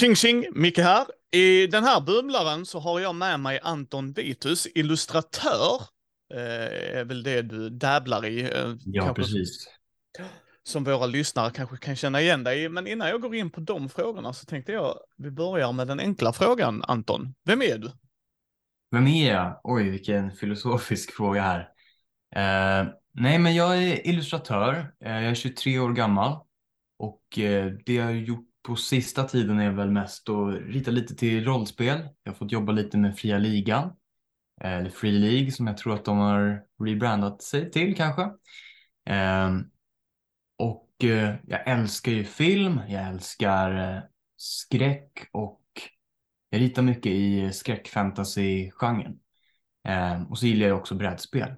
Tjing tjing, Micke här. I den här bumlaren så har jag med mig Anton Vitus, illustratör. Eh, är väl det du dabblar i. Eh, Ja, kanske precis. Som våra lyssnare kanske kan känna igen dig. Men innan jag går in på de frågorna så tänkte jag, vi börjar med den enkla frågan, Anton. Vem är du? Vem är jag? Oj, vilken filosofisk fråga här. Eh, nej, men jag är illustratör. Eh, jag är 23 år gammal och eh, det jag har gjort på sista tiden är väl mest att rita lite till rollspel. Jag har fått jobba lite med Fria Ligan, eh, eller Free League som jag tror att de har rebrandat sig till kanske. Eh, och eh, jag älskar ju film, jag älskar eh, skräck och jag ritar mycket i skräckfantasy-genren. Ehm, och så gillar jag också brädspel.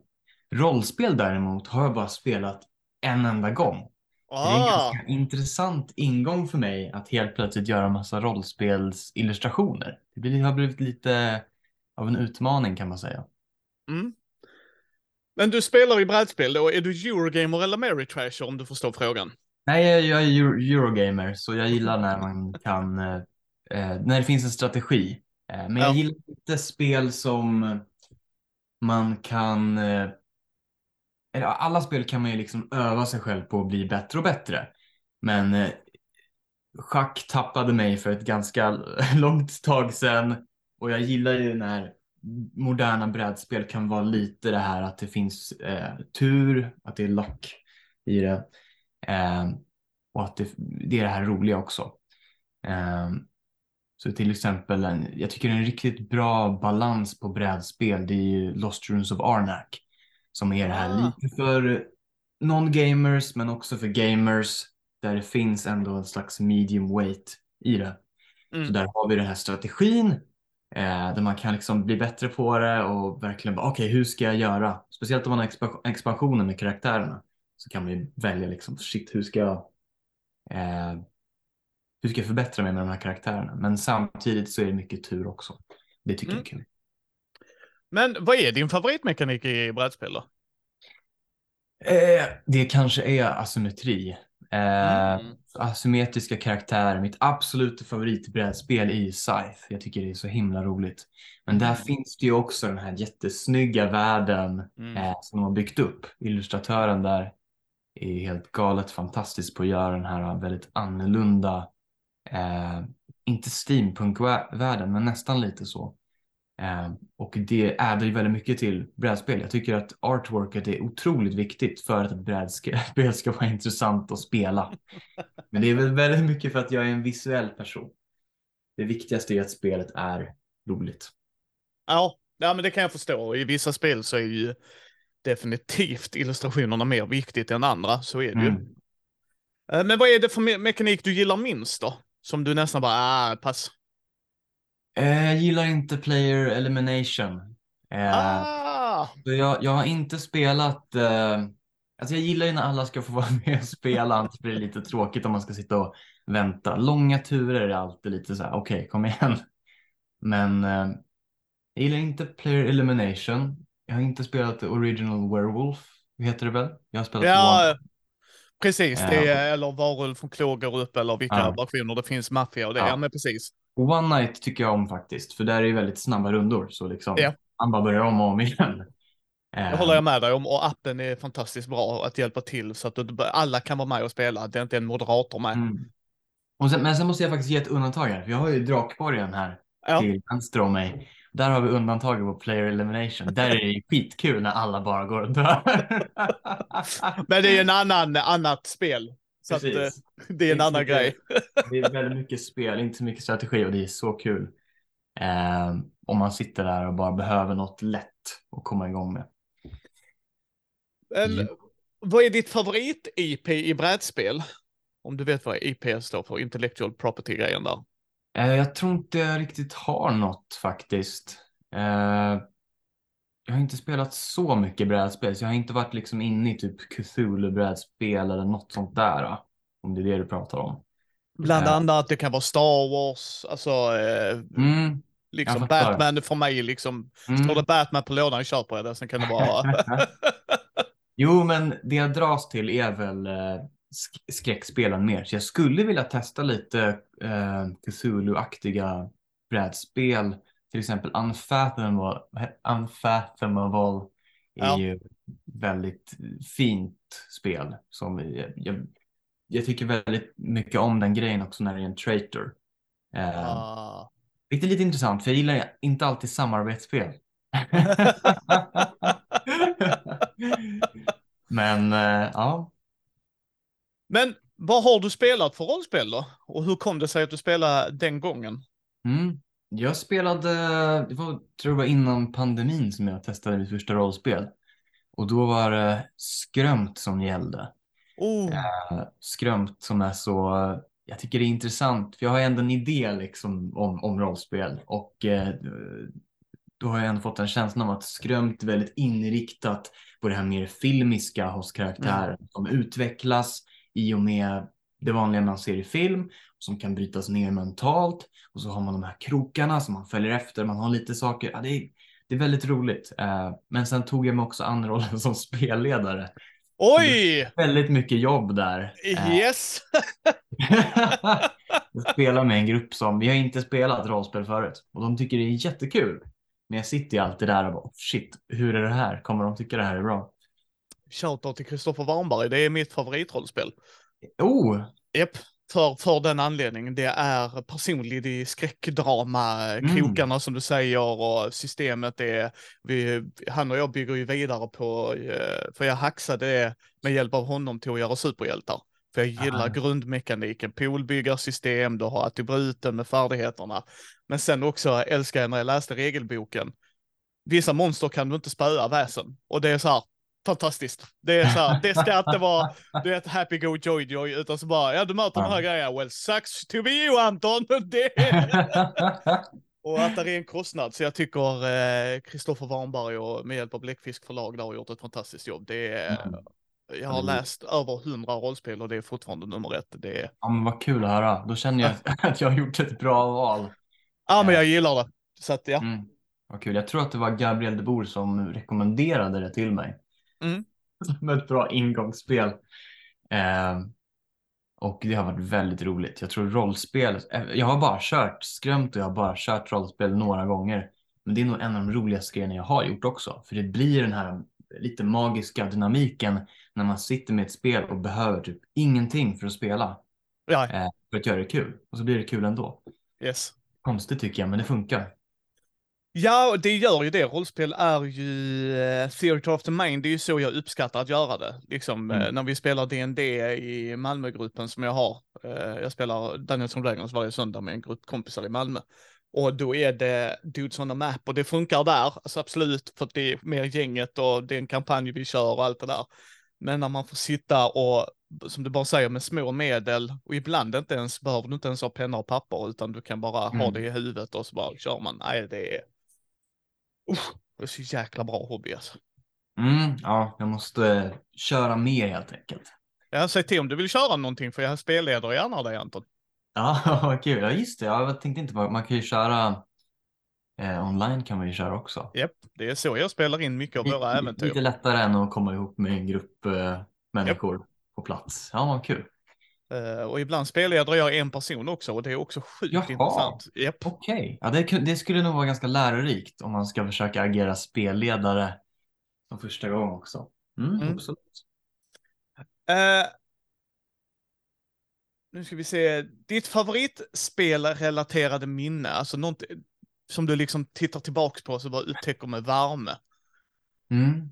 Rollspel däremot har jag bara spelat en enda gång. Det är en Ah, ganska intressant ingång för mig att helt plötsligt göra massa rollspelsillustrationer. Det har blivit lite av en utmaning kan man säga. mm. Men du spelar i brädspel då, är du Eurogamer eller Ameritrasher om du förstår frågan? Nej, jag, jag är Euro- Eurogamer så jag gillar när man kan, eh, eh, när det finns en strategi. Eh, men jag Ja. gillar inte spel som man kan, eh, eller alla spel kan man ju liksom öva sig själv på att bli bättre och bättre. Men eh, schack tappade mig för ett ganska långt tag sedan och jag gillar ju när moderna brädspel kan vara lite det här att det finns eh, tur, att det är luck i det. Eh, och att det, det är det här roliga också. Eh, så till exempel, en, jag tycker en riktigt bra balans på brädspel, det är ju Lost Runes of Arnak. Som är det här Ah. lite för non-gamers men också för gamers. Där det finns ändå en slags medium weight i det. Mm. Så där har vi den här strategin. Eh, där man kan liksom bli bättre på det och verkligen bara okej hur ska jag göra? Speciellt om man har expa- expansionen med karaktärerna. Så kan man ju välja liksom shit hur ska jag eh, hur ska jag förbättra mig med de här karaktärerna? Men samtidigt så är det mycket tur också. Det tycker Mm. jag är kul. Men vad är din favoritmekanik i brädspel då? Eh, det kanske är asymmetri. Eh, Mm. Asymmetriska karaktärer. Mitt absoluta favoritbrädspel är ju Scythe. Jag tycker det är så himla roligt. Men där Mm. finns det ju också den här jättesnygga världen Mm. eh, som de har byggt upp. Illustratören där är helt galet fantastisk på att göra den här väldigt annorlunda, eh, inte steampunk-världen, men nästan lite så. Eh, och det addar ju väldigt mycket till brädspel. Jag tycker att artworket är otroligt viktigt för att ett brädspel ska vara intressant att spela. Men det är väl väldigt mycket för att jag är en visuell person. Det viktigaste är att spelet är roligt. Ja, ja, men det kan jag förstå. I vissa spel så är ju definitivt illustrationerna mer viktigt än andra. Så är det ju. Mm. Eh, Men vad är det för me- mekanik du gillar minst då? Som du nästan bara, ah, pass. Eh, Jag gillar inte player elimination. Eh, Ah! Jag, jag har inte spelat, eh, alltså jag gillar ju när alla ska få vara med och spela, annars blir det lite tråkigt om man ska sitta och vänta. Långa turer är alltid lite så här, okej kom igen. Men jag gillar inte player elimination. Jag har inte spelat original werewolf, heter det väl? Jag har spelat Ja. Precis. Det är, eller Varulv från Klågar upp eller vilka Ja. versioner det finns, maffia och det. Ja, men precis. One Night tycker jag om faktiskt, för där är det väldigt snabba rundor. Så liksom, Ja. man bara börjar om och om igen. Det Eh, håller jag med dig om. Och appen är fantastiskt bra att hjälpa till så att du- alla kan vara med och spela. Det är inte en moderator med. Mm. Sen, men sen måste jag faktiskt ge ett undantag här, för jag har ju Drakborgen här Ja. till vänster om mig. Där har vi undantaget på player elimination. Där är det ju skitkul när alla bara går och dör. Men det är en annan, annat spel. Så att, eh, det är en Inte så annan mycket- grej. Det är väldigt mycket spel, inte så mycket strategi och det är så kul. Eh, om man sitter där och bara behöver något lätt att komma igång med. Men, Ja. Vad är ditt favorit-IP i brädspel? Om du vet vad IP står för, intellectual property-grejen där. Eh, jag tror inte jag riktigt har något faktiskt. Eh, jag har inte spelat så mycket brädspel, så jag har inte varit liksom inne i typ Cthulhu-brädspel eller något sånt där. Om det är det du pratar om. Bland Ja. annat, det kan vara Star Wars, alltså eh, Mm, liksom. Batman för mig liksom. mm. Står det Batman på lådan köper jag det, sen kan det vara... Jo, men det jag dras till är väl eh, skräckspelen mer. Så jag skulle vilja testa lite eh, Cthulhu-aktiga brädspel. Till exempel Unfathomable, Unfathomable är Ja. ju väldigt fint spel. Som jag, jag, jag tycker väldigt mycket om den grejen också när det är en traitor. Eh, Ah. Vilket är lite intressant för jag gillar inte alltid samarbetsspel. Men eh, ja, Men vad har du spelat för rollspel då? Och hur kom det sig att du spelade den gången? mm. jag spelade, det var, tror jag var innan pandemin som jag testade mitt första rollspel. Och då var det skrömt som gällde. Oh, Eh, Skrömt som är så, jag tycker det är intressant för jag har ändå en idé liksom om, om rollspel och eh, då har jag ändå fått en känsla om att Skrömt är väldigt inriktat på det här mer filmiska hos karaktären som utvecklas i och med det vanliga man ser i film som kan brytas ner mentalt och så har man de här krokarna som man följer efter, man har lite saker, ja, det, är, det är väldigt roligt. Eh, men sen tog jag mig också an rollen som spelledare. oj! Väldigt mycket jobb där. Eh, Yes! jag spelar med en grupp som, vi har inte spelat rollspel förut och de tycker det är jättekul. Men jag sitter ju alltid där och bara, shit, hur är det här? Kommer de tycka det här är bra? Shoutout till Kristoffer Warnberg, det är mitt favoritrollspel. Oh, Japp, för, för den anledningen. Det är personligt i skräckdrama, Mm. krokarna som du säger och systemet är, vi, han och jag bygger ju vidare på, eh, för jag hacksade det med hjälp av honom till att göra superhjältar. För jag gillar Ah. grundmekaniken, poolbyggarsystem, du har attributen med färdigheterna. Men sen också älskar jag när jag läste regelboken. Vissa monster kan du inte spöa väsen. Och det är så här, fantastiskt. Det är så här, det ska inte vara, du vet, happy go joy joy, utan så bara, ja du möter den här grejen, well sucks to be you Anton. Det och att det är en kostnad. Så jag tycker eh, Kristoffer Warnberg och med hjälp av Bläckfisk förlag där har gjort ett fantastiskt jobb. Det är, Mm. jag har läst över hundra rollspel och det är fortfarande nummer ett. Det är, ja, men vad kul att höra. Då känner jag att jag har gjort ett bra val. ja men jag gillar det. Så att ja. Mm. Vad kul. Jag tror att det var Gabriel de Boer som rekommenderade det till mig. Mm. Som ett bra ingångsspel. Eh, och det har varit väldigt roligt. Jag tror rollspel, eh, jag har bara kört skrömt och jag har bara kört rollspel några gånger. Men det är nog en av de roligaste grejerna jag har gjort också. För det blir den här lite magiska dynamiken när man sitter med ett spel och behöver typ ingenting för att spela. Ja, Eh, för att göra det kul. Och så blir det kul ändå. yes. Konstigt tycker jag, men det funkar. Ja, det gör ju det. Rollspel är ju uh, theater of the mind. Det är ju så jag uppskattar att göra det. Liksom eh, Mm. när vi spelar D&D i Malmögruppen som jag har. Eh, jag spelar Dungeons and Dragons varje söndag med en grupp kompisar i Malmö. Och då är det Dudes on a Map och det funkar där, alltså absolut, för det är mer gänget och det är en kampanj vi kör och allt det där. Men när man får sitta och, som du bara säger, med små medel och ibland inte ens, behöver du inte ens ha penna och papper utan du kan bara ha Mm. det i huvudet och så bara kör man. Nej, det är, Usch, det är så jäkla bra hobby alltså. Mm, ja, jag måste köra mer helt enkelt. Jag säger till om du vill köra någonting för jag spelleder gärna dig Anton. Ja, vad kul. Ja, just det. Jag tänkte inte på man kan ju köra eh, online kan man ju köra också. Japp, det är så jag spelar in mycket av våra äventyr. Lite lättare än att komma ihop med en grupp eh, människor på plats. Ja, vad kul. Eh, och ibland spelleder jag en person också och det är också sjukt Jaha. intressant. Japp. Okej, ja, det, det skulle nog vara ganska lärorikt om man ska försöka agera spelledare som första gång också. Mm, Mm. Absolut. Eh, nu ska vi se, ditt favoritspelrelaterade minne, alltså något som du liksom tittar tillbaks på så bara upptäcker med värme. Mm.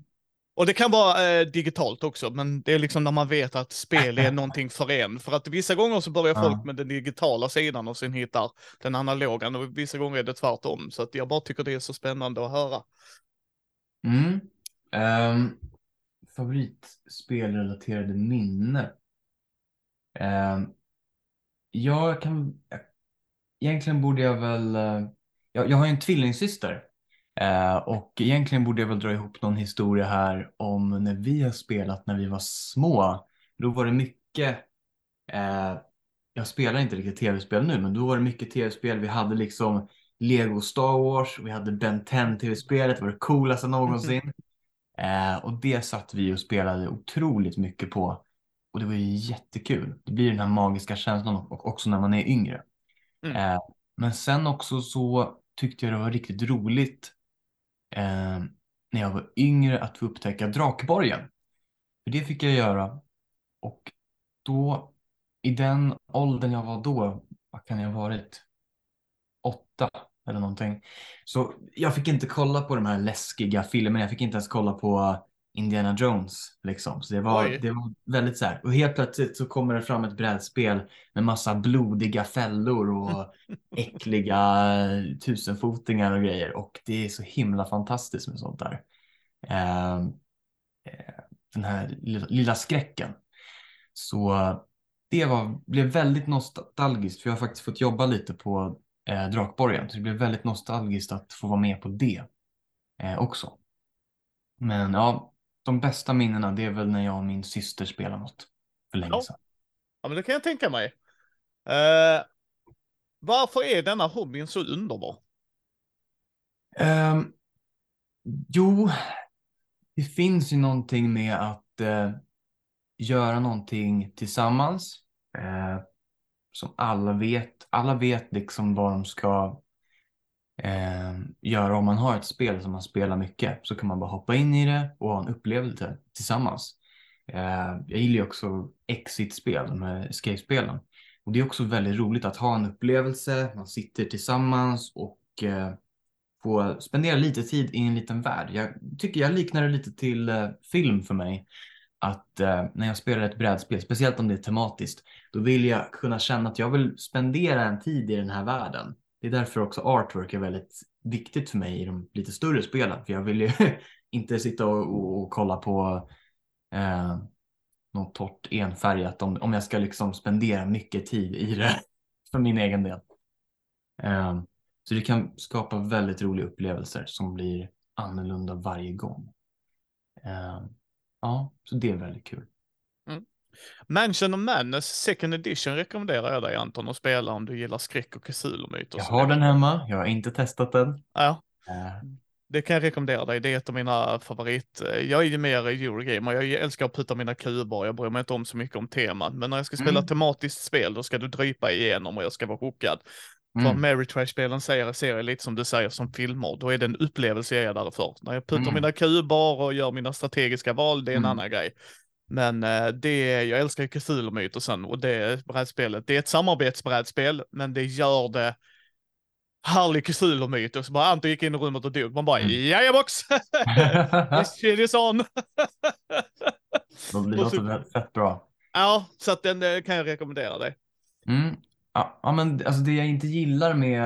Och det kan vara eh, digitalt också, men det är liksom när man vet att spel är någonting för en. För att vissa gånger så börjar Ja. folk med den digitala sidan och sen hittar den analoga, och vissa gånger är det tvärtom. Så att jag bara tycker det är så spännande att höra. Mm. Um, favoritspelrelaterade minne. Ehm, jag kan... Egentligen borde jag väl... eh, Jag, jag har ju en tvillingsyster. Eh, och egentligen borde jag väl dra ihop någon historia här om när vi har spelat när vi var små. Då var det mycket... Eh, jag spelar inte riktigt tv-spel nu, men då var det mycket tv-spel. Vi hade liksom Lego Star Wars, vi hade Ben 10 tv-spelet, det var det coolaste någonsin. Eh, och det satt vi och spelade otroligt mycket på. och det var ju jättekul. Det blir den här magiska känslan och också när man är yngre. Mm. Eh, men sen också så tyckte jag det var riktigt roligt eh, när jag var yngre att få upptäcka Drakborgen. För det fick jag göra. Och då, i den åldern jag var då, vad kan jag ha varit? Åtta eller någonting. Så jag fick inte kolla på de här läskiga filmerna. Jag fick inte ens kolla på Indiana Jones. Liksom. Så det var, Oj. det var väldigt så här. Och helt plötsligt så kommer det fram ett brädspel med massa blodiga fällor och äckliga tusenfotingar och grejer. Och det är så himla fantastiskt med sånt där. Eh, eh, den här lilla, lilla skräcken. Så det var, blev väldigt nostalgiskt för jag har faktiskt fått jobba lite på eh, Drakborgen. Så det blev väldigt nostalgiskt att få vara med på det eh, också. Men ja, de bästa minnena det är väl när jag och min syster spelar något för länge Ja. sedan. Ja, men det kan jag tänka mig. Eh, varför är denna hobbyn så underbar? Ehm, jo, det finns ju någonting med att eh, göra någonting tillsammans. Eh, som alla vet. Alla vet liksom vad de ska eh, göra om man har ett spel som man spelar mycket. Så kan man bara hoppa in i det och ha en upplevelse tillsammans. Eh, jag gillar ju också exit-spel, de här escape-spelen. Och det är också väldigt roligt att ha en upplevelse, man sitter tillsammans och eh, får spendera lite tid i en liten värld. Jag tycker jag liknar det lite till eh, film för mig. Att eh, när jag spelar ett brädspel, speciellt om det är tematiskt, då vill jag kunna känna att jag vill spendera en tid i den här världen. Det är därför också artwork är väldigt viktigt för mig i de lite större spelen. För jag vill ju inte sitta och, och, och kolla på eh, något torrt enfärgat om, om jag ska liksom spendera mycket tid i det för min egen del. Eh, så det kan skapa väldigt roliga upplevelser som blir annorlunda varje gång. Eh, ja, så det är väldigt kul. Mansion of Madness second edition rekommenderar jag dig Anton att spela om du gillar skräck och Cthulhu-myter. Jag har den hemma, jag har inte testat den. Ja, Eh, det kan jag rekommendera dig. Det är ett av mina favorit. Jag är ju mer Eurogamer. Jag älskar att putta mina kuber. Jag bryr mig inte om så mycket om teman. Men när jag ska spela Mm. tematiskt spel, då ska du drypa igenom och jag ska vara hookad. Mm, Mary Trash-spelen ser, ser lite som du säger som filmer. Då är det en upplevelse jag är där för. När jag puttar Mm. mina kuber och gör mina strategiska val, det är en Mm. annan grej. Men eh, det, jag älskar Cthulhu-mytosen och det brädspelet, det är ett samarbetsbrädspel, men det gör det härlig Cthulhu-myt. Och så bara Anton gick in i rummet och dog. Man bara, Mm. jajabox! This shit is on! det Och låter så- väldigt fett bra. ja, så att den eh, kan jag rekommendera dig. Mm. Ja, ja, men alltså det jag inte gillar med,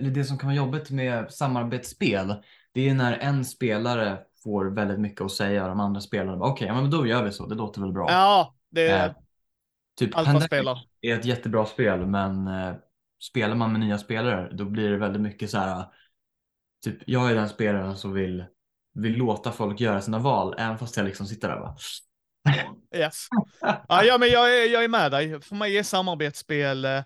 eller det som kan vara jobbigt med samarbetsspel, det är när en spelare får väldigt mycket att säga de andra spelarna bara okej, ja, men då gör vi så, det låter väl bra. Ja, det är Eh, typ alfaspelare. är ett jättebra spel, men eh, spelar man med nya spelare då blir det väldigt mycket så här. Typ, jag är den spelaren som vill, vill låta folk göra sina val, även fast jag liksom sitter där bara. Yes. Ja, ja men jag är, jag är med dig. För mig är samarbetsspel eh,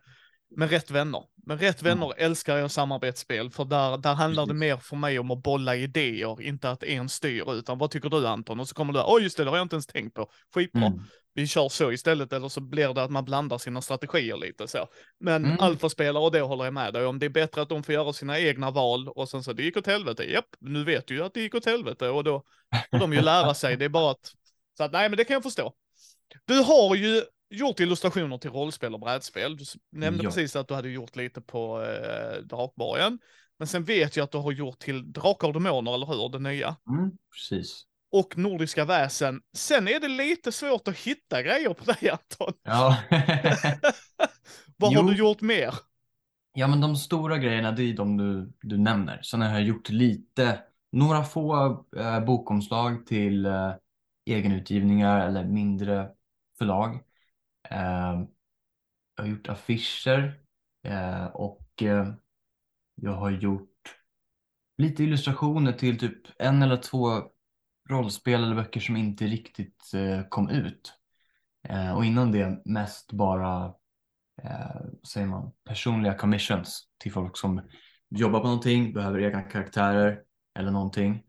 med rätt vänner. Med rätt vänner älskar jag samarbetsspel, för där, där handlar det mer för mig om att bolla idéer, inte att en styr, utan vad tycker du Anton? Och så kommer du, oj just det, det har jag inte ens tänkt på. Skitbra. Mm. Vi kör så istället, eller så blir det att man blandar sina strategier lite så. Men Mm. alfaspelare, och det håller jag med dig om, det är bättre att de får göra sina egna val och sen så, det gick åt helvete. Japp, nu vet du ju att det gick åt helvete och då får de ju lära sig. Det är bara att, så att nej men det kan jag förstå. Du har ju gjort illustrationer till rollspel och brädspel. Du nämnde Ja. precis att du hade gjort lite på eh, Drakborgen. Men sen vet jag att du har gjort till Drakar och Demoner, eller hur? Det nya. Mm, precis. Och Nordiska väsen. Sen är det lite svårt att hitta grejer på dig Anton. Ja. Vad har Jo. du gjort mer? Ja, men de stora grejerna, det är de du, du nämner. Sen har jag gjort lite, några få eh, bokomslag till eh, egenutgivningar eller mindre förlag. Ehm, jag har gjort affischer eh, och eh, jag har gjort lite illustrationer till typ en eller två rollspel eller böcker som inte riktigt eh, kom ut. Och innan det mest bara eh, säger man, personliga commissions till folk som jobbar på någonting, behöver egna karaktärer eller någonting.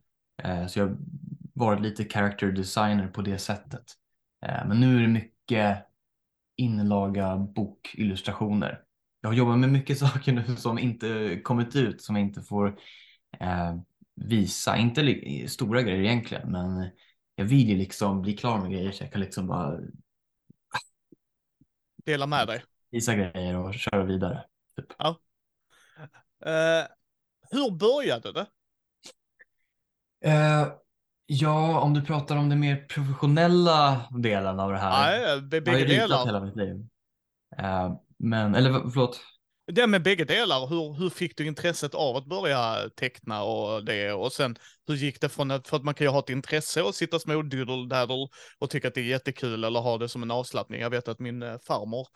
Eh, så jag har varit lite character designer på det sättet. Eh, men nu är det mycket inlaga bokillustrationer. Jag har jobbat med mycket saker nu som inte kommit ut, som jag inte får eh, visa. Inte stora grejer egentligen, men jag vill ju liksom bli klar med grejer så jag kan liksom bara Dela med dig. visa grejer och köra vidare. Typ. Eh, hur började det? Eh, ja, om du pratar om den mer professionella delen av det här. Nej, jag har bägge delar. hela mitt liv. Eh, men, eller förlåt. Det med bägge delar, hur, hur fick du intresset av att börja teckna och det? Och sen hur gick det från att, för att man kan ju ha ett intresse och sitta små doodle-daddle och tycka att det är jättekul eller ha det som en avslappning. Jag vet att min eh, farmor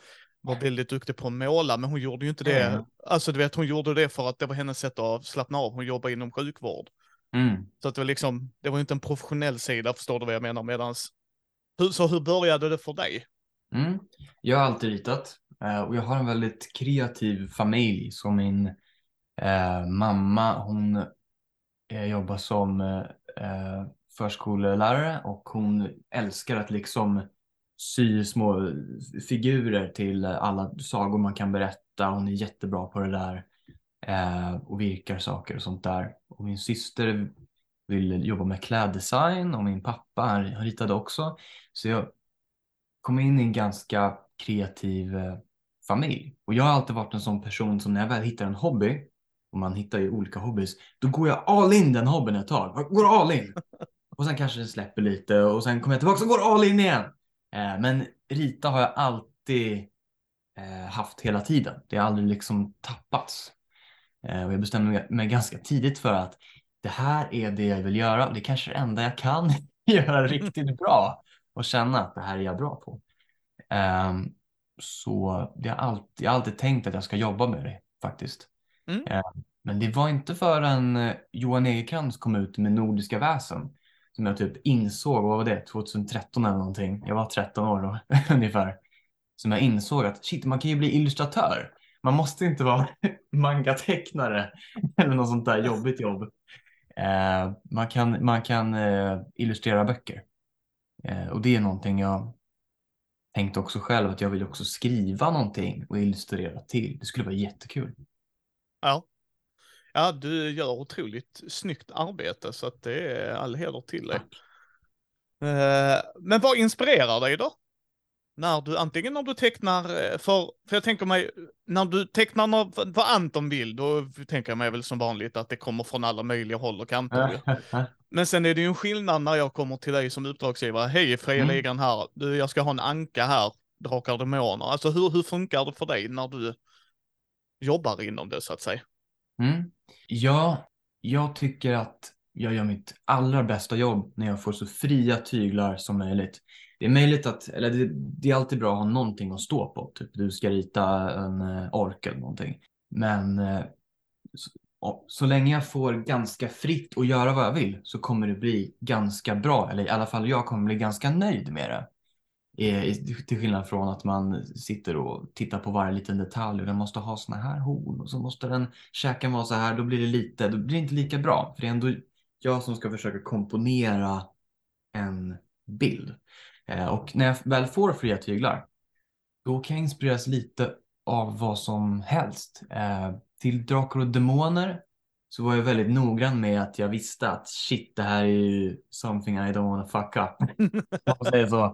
var väldigt duktig på att måla, men hon gjorde ju inte det. Mm. Alltså du vet, hon gjorde det för att det var hennes sätt att slappna av. Hon jobbar inom sjukvård. Mm. Så att det var liksom, det var inte en professionell sida, förstår du vad jag menar? Medans, hur, så hur började det för dig? Mm. Jag har alltid ritat eh, och jag har en väldigt kreativ familj. Så min eh, mamma, hon eh, jobbar som eh, förskollärare och hon älskar att liksom sy små figurer till alla sagor man kan berätta. Hon är jättebra på det där eh, och virkar saker och sånt där. Och min syster vill jobba med kläddesign och min pappa han ritade också. Så jag kom in i en ganska kreativ eh, familj. Och jag har alltid varit en sån person som när jag väl hittar en hobby, och man hittar ju olika hobbys, då går jag all in den hobbyn ett tag. Jag går all in. Och sen kanske det släpper lite och sen kommer jag tillbaka och går all in igen. Eh, men rita har jag alltid eh, haft hela tiden. Det har aldrig liksom tappats. Eh, och jag bestämde mig- ganska tidigt för att det här är det jag vill göra. Det är kanske det enda jag kan göra riktigt bra och känna att det här är jag bra på. Ehm, så det har alltid, jag har alltid tänkt att jag ska jobba med det faktiskt. Mm. Ehm, men det var inte förrän eh, Johan Egerkrans kom ut med Nordiska väsen som jag typ insåg, vad var det, 2013 eller någonting. Jag var 13 år då ungefär. Som jag insåg att shit, man kan ju bli illustratör. Man måste inte vara manga-tecknare eller något sånt där jobbigt jobb. Eh, man kan, man kan eh, illustrera böcker. Eh, och det är någonting jag tänkte också själv att jag vill också skriva någonting och illustrera till. Det skulle vara jättekul. Ja. Ja, du gör otroligt snyggt arbete så att det är all heder till dig. Tack. Eh, Men vad inspirerar dig då? När du, antingen när du tecknar, eh, för, för jag tänker mig, när du tecknar nå- vad Anton vill, då tänker jag mig väl som vanligt att det kommer från alla möjliga håll och kanter. Men sen är det ju en skillnad när jag kommer till dig som uppdragsgivare. Hej Freja Mm. Här, du, jag ska ha en anka här, Drakar och Demoner. Alltså hur, hur funkar det för dig när du jobbar inom det så att säga? Mm. Ja, jag tycker att jag gör mitt allra bästa jobb när jag får så fria tyglar som möjligt. Det är möjligt att, eller det, det är alltid bra att ha någonting att stå på. Typ du ska rita en eh, ork eller någonting. Men eh, så, så länge jag får ganska fritt att göra vad jag vill så kommer det bli ganska bra. Eller i alla fall jag kommer bli ganska nöjd med det. I- Till skillnad från att man sitter och tittar på varje liten detalj och den måste ha såna här horn och så måste den käken vara så här. Då blir det lite, då blir det inte lika bra. För det är ändå jag som ska försöka komponera en bild. Eh, Och när jag väl får fria tyglar, då kan jag inspireras lite av vad som helst. Eh, Till Drakar och Demoner så var jag väldigt noggrann med att jag visste att shit, det här är ju something I don't wanna fuck up. Säger så.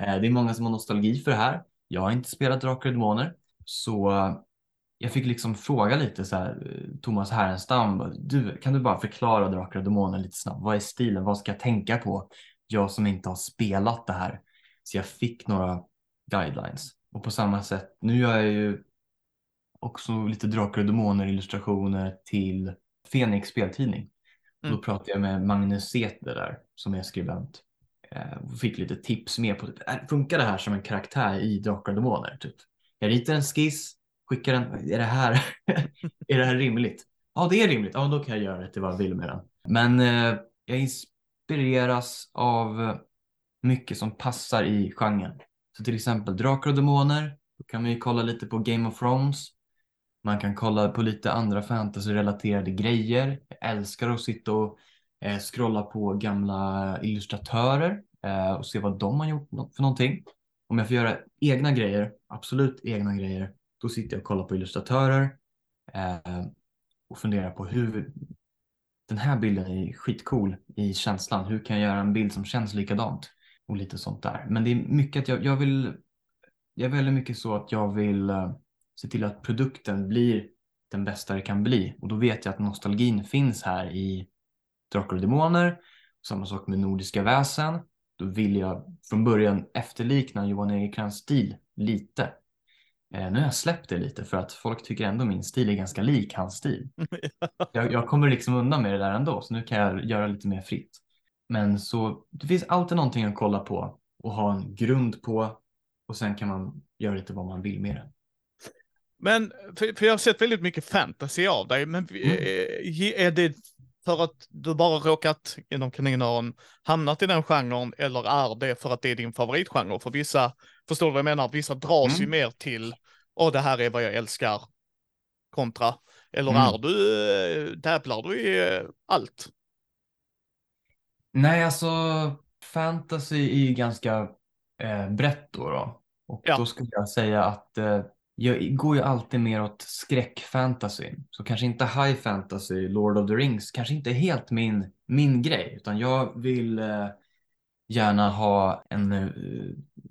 Eh, Det är många som har nostalgi för det här. Jag har inte spelat Drakar och Demoner, så jag fick liksom fråga lite så här, Thomas Härenstam, du, kan du bara förklara Drakar och Demoner lite snabbt? Vad är stilen? Vad ska jag tänka på? Jag som inte har spelat det här. Så jag fick några guidelines. Och på samma sätt, nu gör jag ju också lite Drakar och Demoner illustrationer till Fenix speltidning. Mm. Då pratade jag med Magnus Säter där som är skribent. Eh, och fick lite tips med på, typ, funkar det här som en karaktär i Drakar och Demoner? Typ. Jag ritar en skiss, Skicka den, är det här, är det här rimligt? Ja, det är rimligt. Ja, då kan jag göra det till vad jag vill med den. Men eh, jag inspireras av mycket som passar i genren. Så till exempel Drakar och Demoner, då kan man ju kolla lite på Game of Thrones. Man kan kolla på lite andra fantasy-relaterade grejer. Jag älskar att sitta och eh, scrolla på gamla illustratörer eh, och se vad de har gjort för någonting. om jag får göra egna grejer, absolut egna grejer, då sitter jag och kollar på illustratörer eh, och funderar på hur den här bilden är skitcool i känslan. Hur kan jag göra en bild som känns likadant? Och lite sånt där. Men det är mycket att jag, jag vill, jag är väldigt mycket så att jag vill eh, se till att produkten blir den bästa det kan bli. Och då vet jag att nostalgin finns här i Drakar och Demoner. Samma sak med Nordiska väsen. Då vill jag från början efterlikna Johan Egerkrans stil lite. Eh, nu har jag släppt det lite för att folk tycker ändå min stil är ganska lik hans stil. jag, jag kommer liksom undan med det där ändå, så nu kan jag göra lite mer fritt. Men så det finns alltid någonting att kolla på och ha en grund på och sen kan man göra lite vad man vill med det. Men, för, för jag har sett väldigt mycket fantasy av dig, men mm. Eh, är det för att du bara råkat inom kaninöron hamnat i den genren eller är det för att det är din favoritgenre? För vissa, förstår du vad jag menar, vissa dras mm. ju mer till, åh det här är vad jag älskar, kontra, eller mm. är du, eh, tävlar du i eh, allt? Nej, alltså fantasy är ju ganska eh, brett då, då. Och ja. då skulle jag säga att eh, jag går ju alltid mer åt skräckfantasy. Så kanske inte high fantasy, Lord of the Rings, kanske inte helt min, min grej. Utan jag vill eh, gärna ha en eh,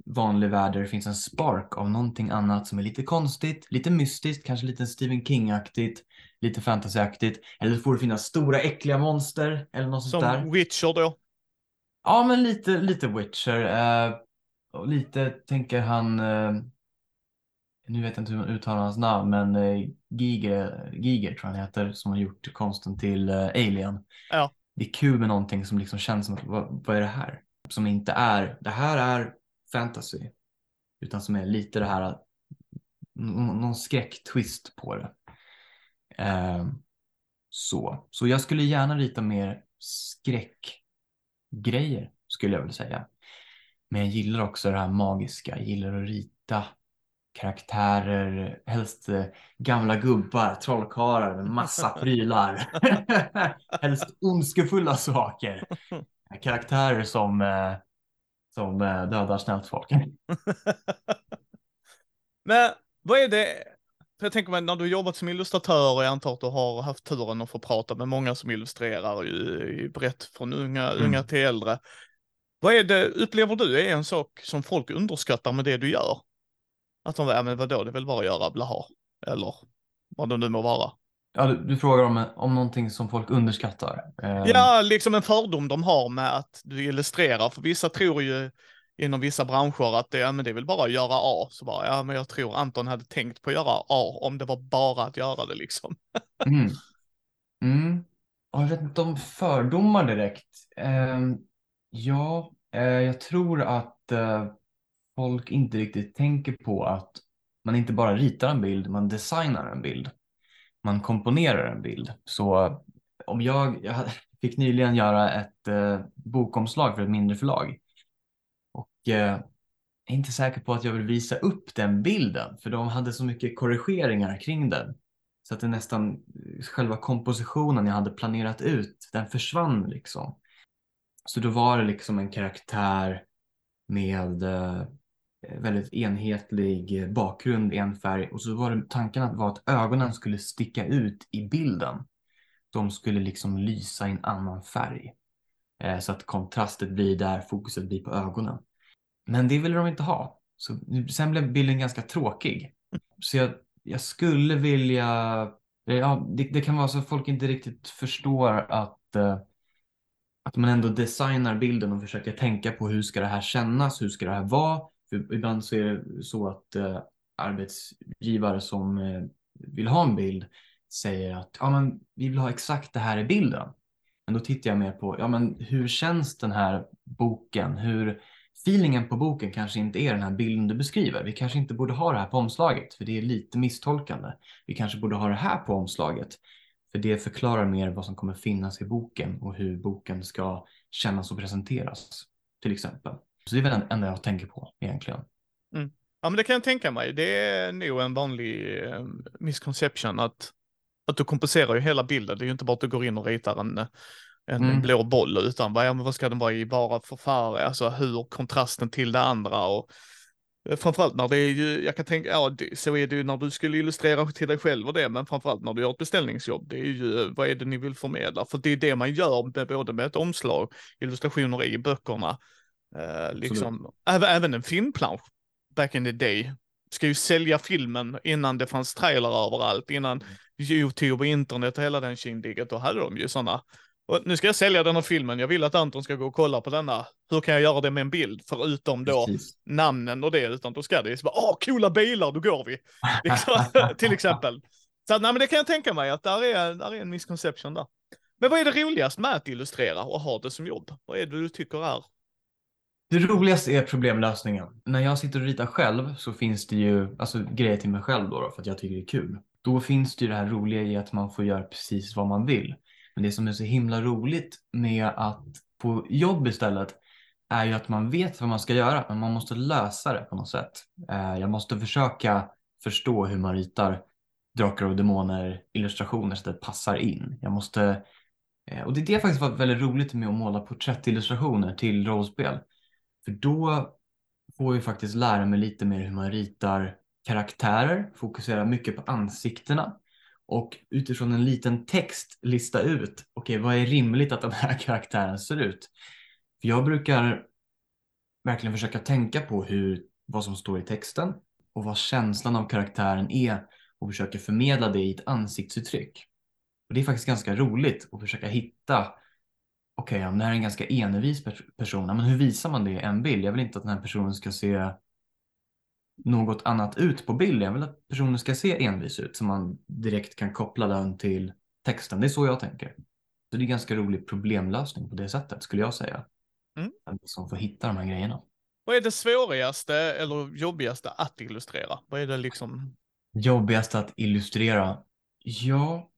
vanlig värld där det finns en spark av någonting annat som är lite konstigt, lite mystiskt, kanske lite Stephen King-aktigt, lite fantasyaktigt. Eller så får det finnas stora äckliga monster eller något sånt där. Som Witcher då? Ja, men lite, lite Witcher. Eh, och lite tänker han eh, nu vet jag inte hur man uttalar hans namn, men eh, Giger, Giger tror jag han heter, som har gjort konsten till eh, Alien. Ja. Det är kul med någonting som liksom känns som att, vad, vad är det här? Som inte är, det här är fantasy, utan som är lite det här, någon skräcktwist på det. Eh, så. så jag skulle gärna rita mer skräckgrejer, skulle jag vilja säga. Men jag gillar också det här magiska, jag gillar att rita karaktärer, helst eh, gamla gubbar, trollkarlar med massa prylar. helst ondskefulla saker. Karaktärer som, eh, som eh, dödar snällt folk. Men vad är det, för jag tänker mig när du jobbat som illustratör och jag antar att du har haft turen att få prata med många som illustrerar ju, brett från unga, mm. unga till äldre. Vad är det, upplever du är en sak som folk underskattar med det du gör? Att de, ja men vadå, det är väl bara att göra blaha. Eller vad det nu må vara. Ja, du, du, frågar om, om någonting som folk underskattar? Eh... Ja, liksom en fördom de har med att du illustrerar. För vissa tror ju inom vissa branscher att det, ja, men det är väl bara att göra A. Så bara, ja men jag tror Anton hade tänkt på att göra A om det var bara att göra det liksom. mm. Mm. Jag vet inte om fördomar direkt. Eh, ja, eh, jag tror att eh, folk inte riktigt tänker på att man inte bara ritar en bild, man designar en bild. Man komponerar en bild. Så om jag, jag fick nyligen göra ett eh, bokomslag för ett mindre förlag. Och eh, jag är inte säker på att jag vill visa upp den bilden, för de hade så mycket korrigeringar kring den. Så att det nästan, själva kompositionen jag hade planerat ut, den försvann liksom. Så då var det liksom en karaktär med Eh, Eh, väldigt enhetlig eh, bakgrund, en färg och så var det tanken var att ögonen skulle sticka ut i bilden. De skulle liksom lysa i en annan färg eh, så att kontrastet blir där, fokuset blir på ögonen. Men det ville de inte ha. Så sen blev bilden ganska tråkig. Så jag, jag skulle vilja, ja, det, det, kan vara så att folk inte riktigt förstår att att man ändå designar bilden och försöker tänka på hur ska det här kännas, hur ska det här vara ibland så är det så att eh, arbetsgivare som eh, vill ha en bild säger att ja, men vi vill ha exakt det här i bilden. Men då tittar jag mer på ja, men hur känns den här boken? Hur feelingen på boken kanske inte är den här bilden du beskriver. Vi kanske inte borde ha det här på omslaget för det är lite misstolkande. Vi kanske borde ha det här på omslaget för det förklarar mer vad som kommer finnas i boken och hur boken ska kännas och presenteras till exempel. Så det är väl det enda jag tänker på egentligen. Mm. Ja, men det kan jag tänka mig. Det är nog en vanlig eh, misconception att, att du kompenserar ju hela bilden. Det är ju inte bara att du går in och ritar en, en mm. blå boll, utan vad, ja, vad ska den vara i bara för färg? Alltså hur kontrasten till det andra och Eh, Framförallt när det är ju, jag kan tänka, ja det, så är det ju när du skulle illustrera till dig själv och det, men framförallt när du gör ett beställningsjobb, det är ju, vad är det ni vill förmedla? För det är det man gör med både med ett omslag, illustrationer i böckerna, eh, liksom, även, även en filmplansch, back in the day, ska ju sälja filmen innan det fanns trailrar överallt, innan YouTube och internet och hela den kindigget, då hade de ju sådana och nu ska jag sälja den här filmen, jag vill att Anton ska gå och kolla på denna. Hur kan jag göra det med en bild? Förutom då Precis. namnen och det, utan då ska det ju bara, åh, coola bilar, då går vi. Liksom, till exempel. Så nej, men det kan jag tänka mig att där är, där är en misconception där. Men vad är det roligast med att illustrera och ha det som jobb? Vad är det du tycker är? Det roligaste är problemlösningen. När jag sitter och ritar själv så finns det ju alltså, grejer till mig själv då, då för att jag tycker det är kul. Då finns det ju det här roliga i att man får göra precis vad man vill. Men det som är så himla roligt med att på jobb istället är ju att man vet vad man ska göra, men man måste lösa det på något sätt. Eh, jag måste försöka förstå hur man ritar drakar och demoner illustrationer så att det passar in. Jag måste, eh, och det är det faktiskt var väldigt roligt med att måla porträttillustrationer till rollspel. För då får jag faktiskt lära mig lite mer hur man ritar karaktärer, fokusera mycket på ansiktena och utifrån en liten text lista ut, okej vad är rimligt att den här karaktären ser ut? För jag brukar verkligen försöka tänka på hur, vad som står i texten och vad känslan av karaktären är och försöka förmedla det i ett ansiktsuttryck. Och det är faktiskt ganska roligt att försöka hitta, okej om det här är en ganska envis pers- person, men hur visar man det i en bild? Jag vill inte att den här personen ska se något annat ut på bilden. Jag vill att personen ska se envis ut så man direkt kan koppla den till texten. Det är så jag tänker. Så det är ganska rolig problemlösning på det sättet skulle jag säga. Mm. Att liksom få hitta de här grejerna. Vad är det svårigaste eller jobbigaste att illustrera? Vad är det liksom? Jobbigast att illustrera? Ja,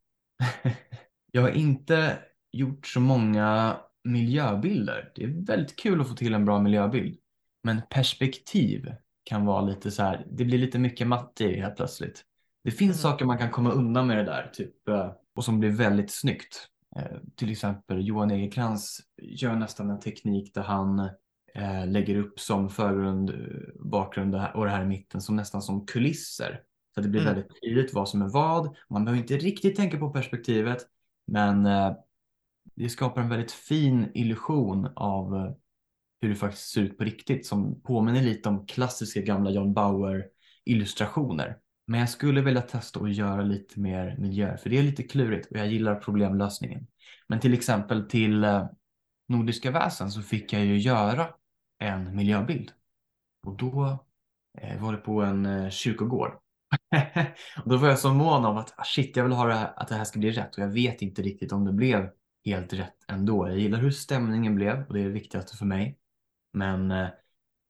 jag har inte gjort så många miljöbilder. Det är väldigt kul att få till en bra miljöbild. Men perspektiv kan vara lite så här, det blir lite mycket matte i helt plötsligt. Det finns Mm. saker man kan komma undan med det där, typ, eh, och som blir väldigt snyggt. Eh, Till exempel Johan Egerkrans gör nästan en teknik där han eh, lägger upp som förgrund, eh, bakgrund och det här i mitten som nästan som kulisser. Så det blir Mm. väldigt tydligt vad som är vad. Man behöver inte riktigt tänka på perspektivet, men eh, det skapar en väldigt fin illusion av eh, hur det faktiskt ser ut på riktigt som påminner lite om klassiska gamla John Bauer illustrationer. Men jag skulle vilja testa att göra lite mer miljöer för det är lite klurigt och jag gillar problemlösningen. Men till exempel till eh, Nordiska väsen så fick jag ju göra en miljöbild och då eh, var det på en kyrkogård. och då var jag så mån om att ah, shit, jag vill ha det här, att det här ska bli rätt och jag vet inte riktigt om det blev helt rätt ändå. Jag gillar hur stämningen blev och det är det viktigaste för mig. Men eh,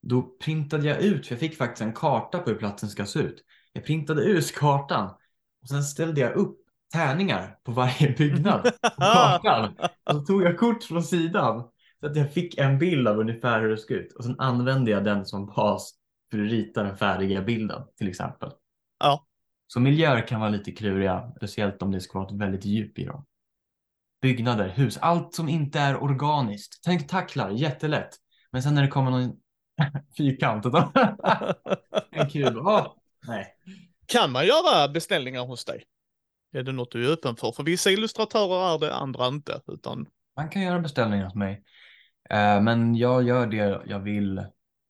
då printade jag ut, för jag fick faktiskt en karta på hur platsen ska se ut. Jag printade ut kartan och sen ställde jag upp tärningar på varje byggnad på kartan. Och så tog jag kort från sidan så att jag fick en bild av ungefär hur det ska ut. Och sen använde jag den som bas för att rita den färdiga bilden till exempel. Ja. Så miljöer kan vara lite kluriga, speciellt om det ska vara ett väldigt djup i dem. Byggnader, hus, allt som inte är organiskt. Tänk tacklar, jättelätt. Men sen när det kommer någon fyrkant, en kub, åh, nej. Kan man göra beställningar hos dig? Är det något du är öppen för? För vissa illustratörer är det, andra inte. Utan, Man kan göra beställningar hos mig. Eh, men jag gör det jag vill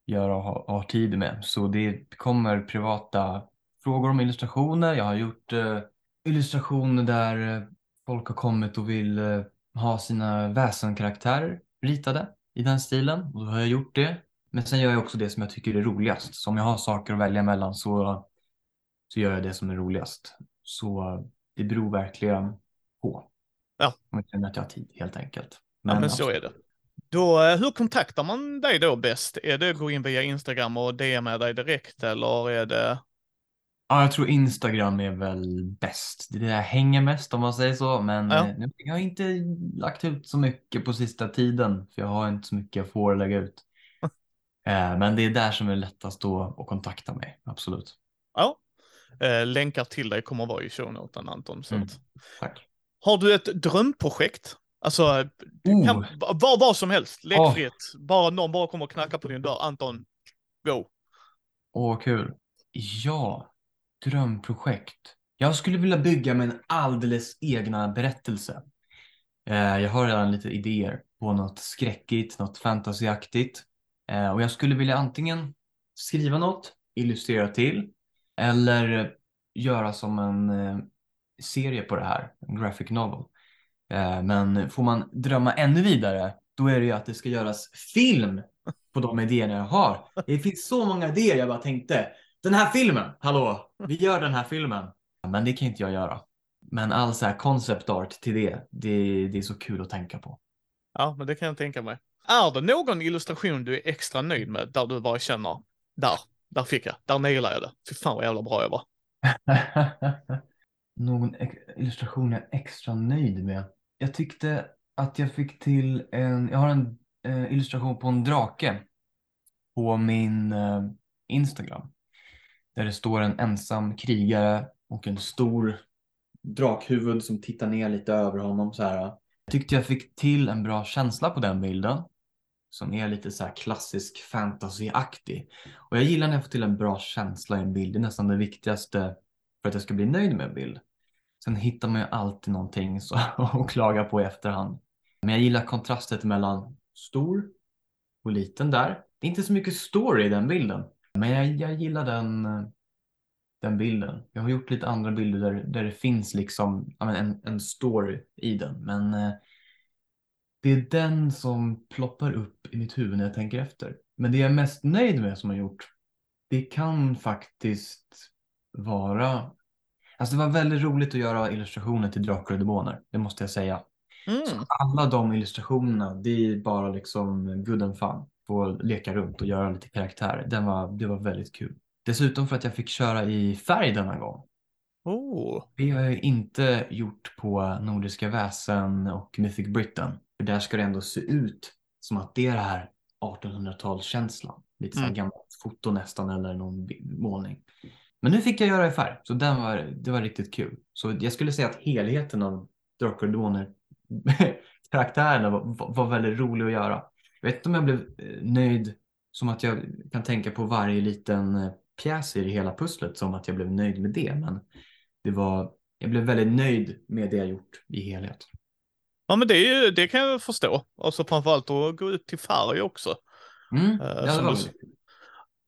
göra och ha, har tid med. Så det kommer privata frågor om illustrationer. Jag har gjort eh, illustrationer där eh, folk har kommit och vill eh, ha sina väsenkaraktärer ritade i den stilen. Och då har jag gjort det. Men sen gör jag också det som jag tycker är roligast. Så om jag har saker att välja mellan så, så gör jag det som är roligast. Så det beror verkligen på. Ja. Om jag känner att jag har tid helt enkelt. ja men så är det. Då, eh, hur kontaktar man dig då bäst? Är det att gå in via Instagram och DMa dig direkt eller är det? Ja, jag tror Instagram är väl bäst. Det är det jag hänger mest om man säger så. Men Ja. eh, nu- jag har inte lagt ut så mycket på sista tiden. För jag har inte så mycket jag får lägga ut. Eh, Men det är där som är lättast då att kontakta mig. Absolut. Ja. Eh, länkar till dig kommer vara i shownoten Anton. Så Mm. Tack. har du ett drömprojekt? Alltså, Oh. kan, vad, vad som helst, lägg Oh. fritt. Bara någon bara kommer och knackar på din dörr. Anton, go. Åh, kul. Ja, drömprojekt. Jag skulle vilja bygga min alldeles egna berättelse. Eh, jag har redan lite idéer på något skräckigt, något fantasyaktigt. Eh, och jag skulle vilja antingen skriva något, illustrera till eller göra som en eh, serie på det här, en graphic novel. Men får man drömma ännu vidare, då är det ju att det ska göras film på de idéerna jag har. Det finns så många idéer jag bara tänkte, den här filmen, hallå, vi gör den här filmen. Men det kan inte jag göra. Men all så här concept art till det, det, det är så kul att tänka på. Ja, men det kan jag tänka mig. Är det någon illustration du är extra nöjd med där du bara känner, där, där fick jag, där nailade jag det. Fy fan vad jävla bra jag var. Någon illustration jag är extra nöjd med? Jag tyckte att jag fick till en, jag har en eh, illustration på en drake på min eh, Instagram. Där det står en ensam krigare och en stor drakhuvud som tittar ner lite över honom så här. Jag tyckte jag fick till en bra känsla på den bilden. Som är lite så här klassisk fantasyaktig. Och jag gillar när jag får till en bra känsla i en bild. Det är nästan det viktigaste för att jag ska bli nöjd med en bild. Sen hittar man ju alltid någonting så, att klaga på i efterhand. Men jag gillar kontrastet mellan stor och liten där. Det är inte så mycket story i den bilden. Men jag, jag gillar den, den bilden. Jag har gjort lite andra bilder där, där det finns liksom en, en story i den. Men eh, det är den som ploppar upp i mitt huvud när jag tänker efter. Men det jag är mest nöjd med som jag gjort, det kan faktiskt vara... Alltså det var väldigt roligt att göra illustrationer till Drakar och Demoner, det måste jag säga. Mm. Så alla de illustrationerna, det är bara liksom good and fun. Få leka runt och göra lite karaktärer. Den var, det var väldigt kul. Dessutom för att jag fick köra i färg denna gång. Oh. Det har jag inte gjort på Nordiska väsen och Mythic Britain. För där ska det ändå se ut som att det är det här 1800-talskänslan. Lite så Mm. gammalt foto nästan eller någon målning. Men nu fick jag göra i färg, så den var, det var riktigt kul. Så jag skulle säga att helheten av Drakar och Demoner karaktärerna var, var- var väldigt rolig att göra. Jag vet inte om jag blev eh, nöjd som att jag kan tänka på varje liten eh, pjäs i det hela pusslet som att jag blev nöjd med det. Men det var, jag blev väldigt nöjd med det jag gjort i helhet. Ja men det, är ju, det kan jag förstå. Alltså framförallt att gå ut till färg också. Mm, Eh, det var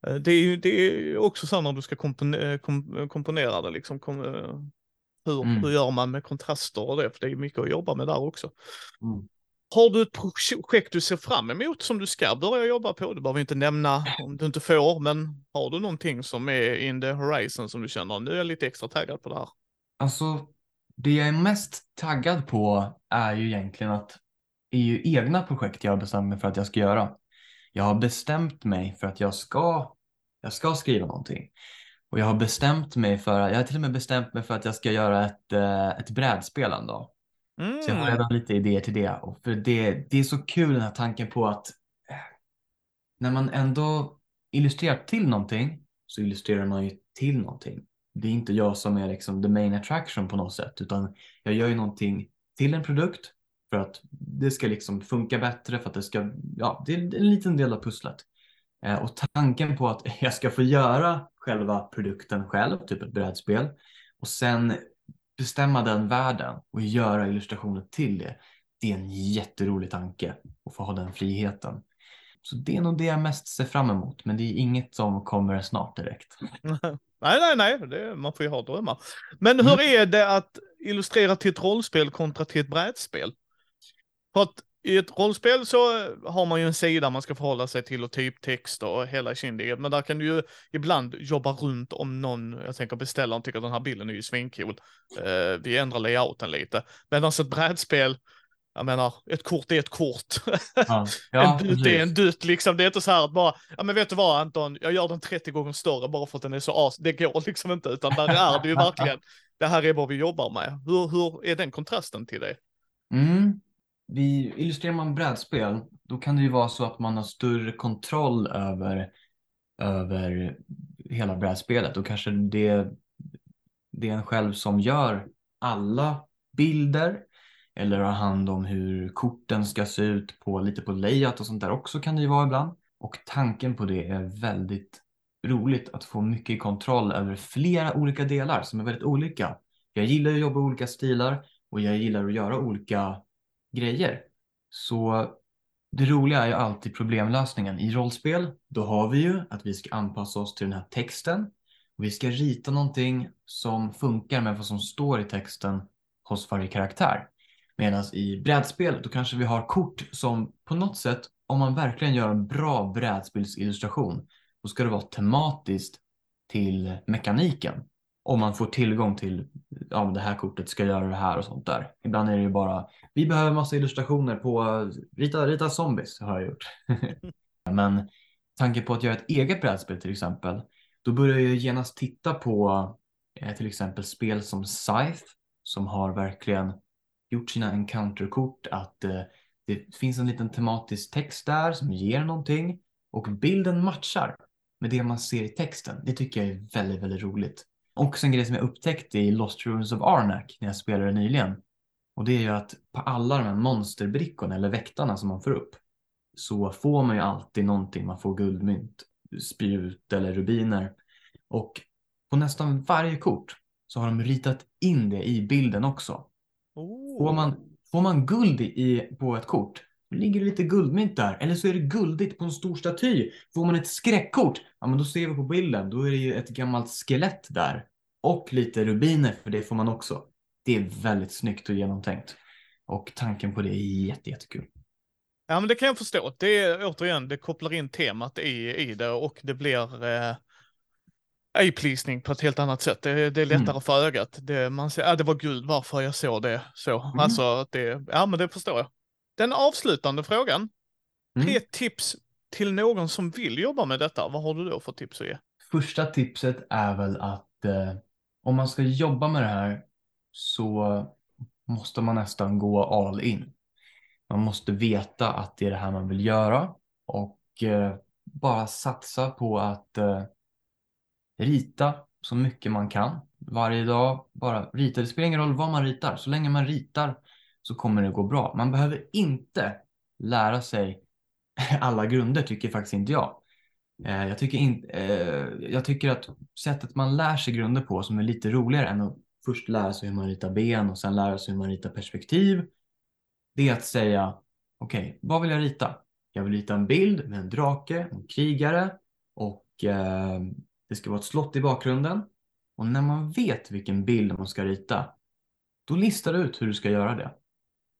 du- Det är ju det är också så när du ska kompone, kom, komponera det liksom. Kom, hur, Mm. hur gör man med kontraster och det? För det är mycket att jobba med där också. Mm. Har du ett projekt du ser fram emot som du ska börja jobba på? Du behöver inte nämna om du inte får, men har du någonting som är in the horizon som du känner, nu är jag lite extra taggad på det här? Alltså, det jag är mest taggad på är ju egentligen att det är ju egna projekt jag har bestämt mig för att jag ska göra. Jag har bestämt mig för att jag ska, jag ska skriva någonting. Och jag har bestämt mig för, jag har till och med bestämt mig för att jag ska göra ett, eh, ett brädspel en dag. Mm. Så jag har redan lite idéer till det. Och för det, det är så kul den här tanken på att eh, när man ändå illustrerar till någonting så illustrerar man ju till någonting. Det är inte jag som är liksom the main attraction på något sätt utan jag gör ju någonting till en produkt för att det ska liksom funka bättre för att det ska, ja, det är en liten del av pusslet. Eh, och tanken på att jag ska få göra själva produkten själv, typ ett brädspel och sen bestämma den världen och göra illustrationer till det. Det är en jätterolig tanke att få ha den friheten. Så det är nog det jag mest ser fram emot, men det är inget som kommer snart direkt. Nej, nej, nej, det, man får ju ha drömmar. Men hur är det att illustrera till ett rollspel kontra till ett brädspel? För att i ett rollspel så har man ju en sida man ska förhålla sig till och typtext och hela kindiget, men där kan du ju ibland jobba runt om någon, jag tänker beställaren tycker den här bilden är ju svincool. Eh, vi ändrar layouten lite. Medan ett brädspel, jag menar, ett kort är ett kort. Ja, ja en dutt är en dutt liksom. Det är inte så här att bara, ja men vet du vad Anton, jag gör den 30 gånger större bara för att den är så as. Det går liksom inte, utan där är det ju verkligen, det här är vad vi jobbar med. Hur, hur är den kontrasten till det? Mm. Vi, illustrerar man brädspel, då kan det ju vara så att man har större kontroll över, över hela brädspelet och kanske det, det är en själv som gör alla bilder eller har hand om hur korten ska se ut på lite på layout och sånt där också kan det ju vara ibland. Och tanken på det är väldigt roligt att få mycket kontroll över flera olika delar som är väldigt olika. Jag gillar att jobba i olika stilar och jag gillar att göra olika grejer. Så det roliga är ju alltid problemlösningen. I rollspel, då har vi ju att vi ska anpassa oss till den här texten. Och vi ska rita någonting som funkar med vad som står i texten hos varje karaktär. Medan i brädspel, då kanske vi har kort som på något sätt, om man verkligen gör en bra brädspelsillustration, då ska det vara tematiskt till mekaniken. Om man får tillgång till, ja det här kortet ska göra det här och sånt där. Ibland är det ju bara, vi behöver massa illustrationer på, eh, rita, rita zombies har jag gjort. Men tanken på att göra ett eget brädspel till exempel, då börjar jag genast titta på eh, till exempel spel som Scythe som har verkligen gjort sina encounterkort att eh, det finns en liten tematisk text där som ger någonting och bilden matchar med det man ser i texten. Det tycker jag är väldigt, väldigt roligt. Också en grej som jag upptäckte i Lost Ruins of Arnak när jag spelade nyligen. Och det är ju att på alla de här monsterbrickorna eller väktarna som man får upp så får man ju alltid någonting. Man får guldmynt, spjut eller rubiner. Och på nästan varje kort så har de ritat in det i bilden också. Oh. Får, man, får man guld i, på ett kort, ligger det lite guldmynt där. Eller så är det guldigt på en stor staty. Får man ett skräckkort, ja men då ser vi på bilden, då är det ju ett gammalt skelett där. Och lite rubiner, för det får man också. Det är väldigt snyggt och genomtänkt. Och tanken på det är jätte, jättekul. Ja men det kan jag förstå. Det är återigen, det kopplar in temat i, i det och det blir eh, eye-pleasing på ett helt annat sätt. Det, det är lättare mm. för ögat. Det, man säger, ja det var guld, varför jag såg det så. Mm. Alltså, det, ja men det förstår jag. Den avslutande frågan. Mm. Tre tips till någon som vill jobba med detta. Vad har du då för tips att ge? Första tipset är väl att eh, om man ska jobba med det här så måste man nästan gå all in. Man måste veta att det är det här man vill göra och eh, bara satsa på att eh, rita så mycket man kan. Varje dag bara rita. Det spelar ingen roll vad man ritar. Så länge man ritar så kommer det gå bra. Man behöver inte lära sig alla grunder tycker faktiskt inte jag. Eh, jag tycker, in, eh, jag tycker att sättet man lär sig grunder på som är lite roligare än att först lära sig hur man ritar ben och sen lära sig hur man ritar perspektiv. Det är att säga okej, okay, vad vill jag rita? Jag vill rita en bild med en drake, en krigare och eh, det ska vara ett slott i bakgrunden. Och när man vet vilken bild man ska rita, då listar du ut hur du ska göra det.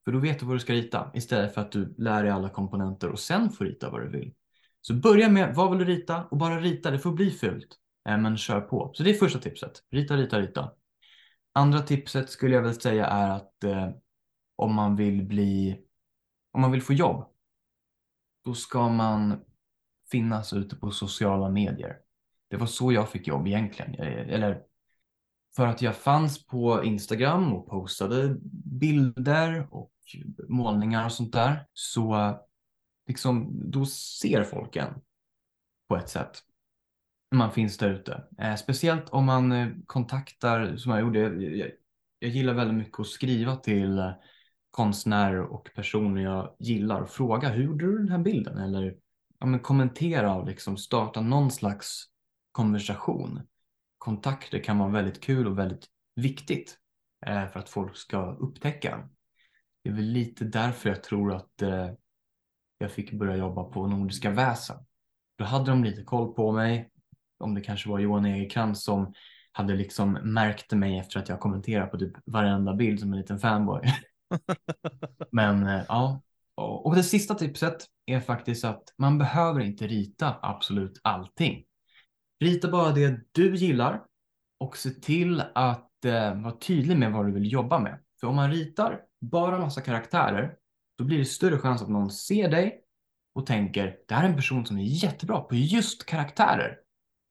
För då vet du vad du ska rita istället för att du lär dig alla komponenter och sen får rita vad du vill. Så börja med vad vill du rita och bara rita. Det får bli fult, eh, men kör på. Så det är första tipset. Rita, rita, rita. Andra tipset skulle jag väl säga är att eh, om man vill bli, om man vill få jobb, då ska man finnas ute på sociala medier. Det var så jag fick jobb egentligen. Eh, eller för att jag fanns på Instagram och postade bilder och målningar och sånt där. Så liksom, då ser folk en på ett sätt. Man finns där ute. Eh, speciellt om man eh, kontaktar, som jag gjorde, jag, jag gillar väldigt mycket att skriva till eh, konstnärer och personer jag gillar och fråga hur gjorde du den här bilden? Eller ja, men kommentera och liksom starta någon slags konversation. Kontakter kan vara väldigt kul och väldigt viktigt eh, för att folk ska upptäcka. Det är väl lite därför jag tror att eh, jag fick börja jobba på Nordiska Väsen. Då hade de lite koll på mig. Om det kanske var Johan Egerkrans som hade liksom märkt mig efter att jag kommenterat på typ varenda bild som en liten fanboy. Men eh, ja, och det sista tipset är faktiskt att man behöver inte rita absolut allting. Rita bara det du gillar och se till att eh, vara tydlig med vad du vill jobba med. För om man ritar bara massa karaktärer, då blir det större chans att någon ser dig och tänker det här är en person som är jättebra på just karaktärer.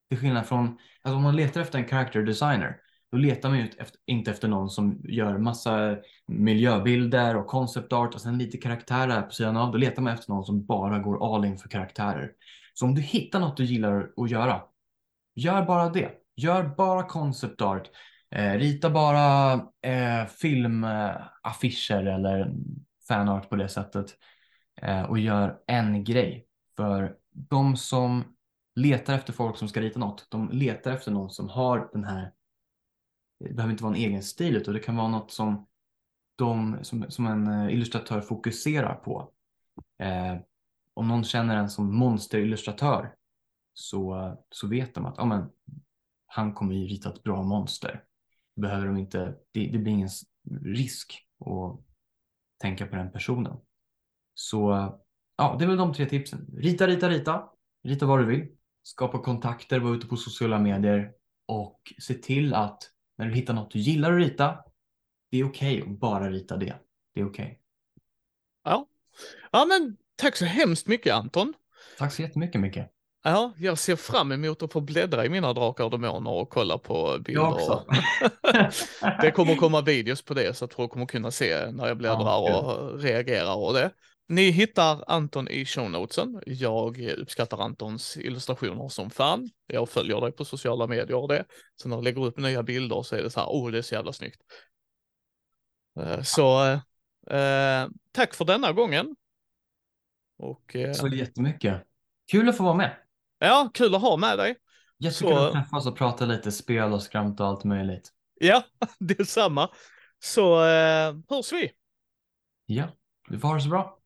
Till skillnad från, alltså om man letar efter en character designer, då letar man ju efter, inte efter någon som gör massa miljöbilder och concept art och sen lite karaktärer på sidan av. Då letar man efter någon som bara går all in för karaktärer. Så om du hittar något du gillar att göra, Gör bara det. Gör bara concept art. Eh, rita bara eh, filmaffischer eller fanart på det sättet. Eh, och gör en grej. För de som letar efter folk som ska rita något. De letar efter någon som har den här, det behöver inte vara en egen stil utan det kan vara något som, de, som, som en eh, illustratör fokuserar på. Eh, om någon känner en som monsterillustratör så, så vet de att men, han kommer ju rita ett bra monster. Behöver de inte, det, det blir ingen risk att tänka på den personen. Så ja, det är väl de tre tipsen. Rita, rita, rita. Rita vad du vill. Skapa kontakter, vara ute på sociala medier och se till att när du hittar något du gillar att rita, det är okej okay att bara rita det. Det är okej. Okay. Ja. ja, men tack så hemskt mycket Anton. Tack så jättemycket Micke. Ja, jag ser fram emot att få bläddra i mina drakar och demoner och kolla på bilder. Jag också. det kommer komma videos på det så att folk kommer kunna se när jag bläddrar ja, och reagerar och det. Ni hittar Anton i shownotesen. Jag uppskattar Antons illustrationer som fan. Jag följer dig på sociala medier och det. Så när du lägger upp nya bilder så är det så här, oh det är så jävla snyggt. Eh, så eh, tack för denna gången. Och, eh, så jättemycket. Kul att få vara med. Ja, kul att ha med dig. Jättekul så... att träffas och prata lite spel och skramt och allt möjligt. Ja, detsamma. Så eh, hörs vi. Ja, vi får ha det så bra.